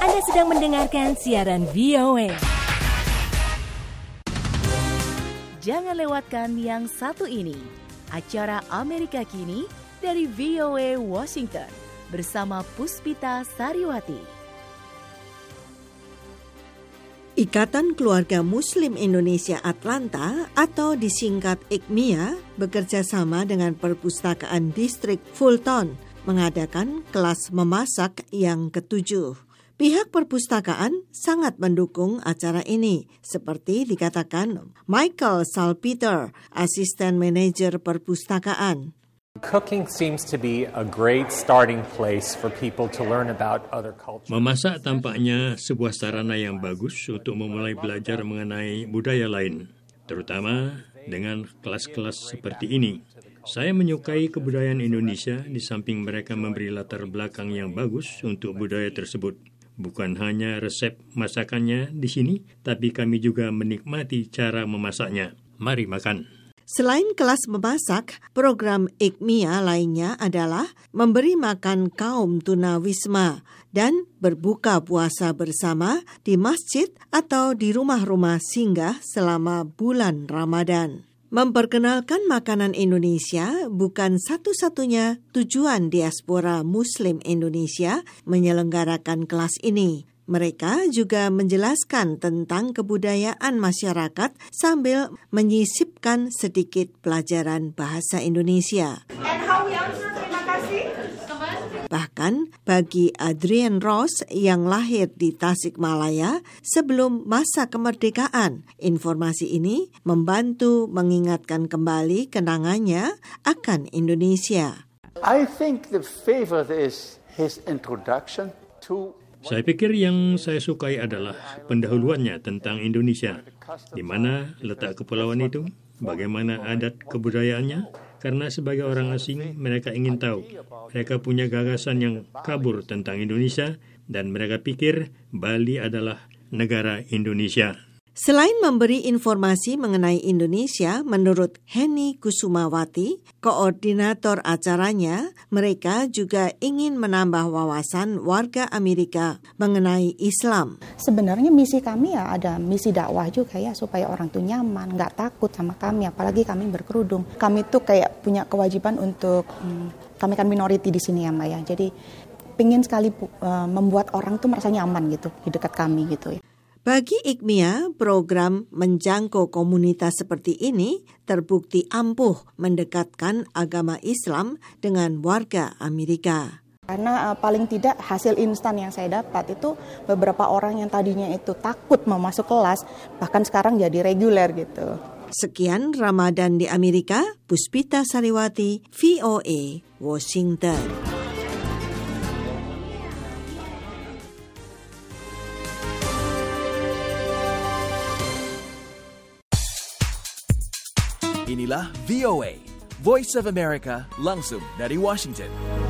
Anda sedang mendengarkan siaran VOA. Jangan lewatkan yang satu ini. Acara Amerika Kini dari VOA Washington bersama Puspita Sariwati. Ikatan Keluarga Muslim Indonesia Atlanta atau disingkat IKMIA bekerja sama dengan Perpustakaan Distrik Fulton mengadakan kelas memasak yang ketujuh. Pihak perpustakaan sangat mendukung acara ini, seperti dikatakan Michael Salpeter, asisten manajer perpustakaan. Cooking seems to be a great starting place for people to learn about other cultures. Memasak tampaknya sebuah sarana yang bagus untuk memulai belajar mengenai budaya lain, terutama dengan kelas-kelas seperti ini. Saya menyukai kebudayaan Indonesia di samping mereka memberi latar belakang yang bagus untuk budaya tersebut. Bukan hanya resep masakannya di sini, tapi kami juga menikmati cara memasaknya. Mari makan. Selain kelas memasak, program IKMIA lainnya adalah memberi makan kaum tunawisma dan berbuka puasa bersama di masjid atau di rumah-rumah singgah selama bulan Ramadan. Memperkenalkan makanan Indonesia bukan satu-satunya tujuan diaspora Muslim Indonesia menyelenggarakan kelas ini. Mereka juga menjelaskan tentang kebudayaan masyarakat sambil menyisipkan sedikit pelajaran bahasa Indonesia. Bahkan bagi Adrian Ross yang lahir di Tasikmalaya sebelum masa kemerdekaan, informasi ini membantu mengingatkan kembali kenangannya akan Indonesia. I think the favorite is his introduction to Saya pikir yang saya sukai adalah pendahuluannya tentang Indonesia, di mana letak kepulauan itu, bagaimana adat kebudayaannya, karena sebagai orang asing mereka ingin tahu. Mereka punya gagasan yang kabur tentang Indonesia dan mereka pikir Bali adalah negara Indonesia. Selain memberi informasi mengenai Indonesia, menurut Henny Kusumawati, koordinator acaranya, mereka juga ingin menambah wawasan warga Amerika mengenai Islam. Sebenarnya misi kami ya ada misi dakwah juga ya supaya orang tuh nyaman, nggak takut sama kami, apalagi kami berkerudung. Kami tuh kayak punya kewajiban untuk hmm, kami kan minority di sini ya Mbak ya. Jadi pingin sekali uh, membuat orang tuh merasa nyaman gitu di dekat kami gitu ya. Bagi IKMIA, program menjangkau komunitas seperti ini terbukti ampuh mendekatkan agama Islam dengan warga Amerika. Karena uh, paling tidak hasil instan yang saya dapat itu beberapa orang yang tadinya itu takut mau masuk kelas, bahkan sekarang jadi reguler gitu. Sekian Ramadan di Amerika, Puspita Sariwati, VOA, Washington. Inilah VOA, Voice of America langsung dari Washington.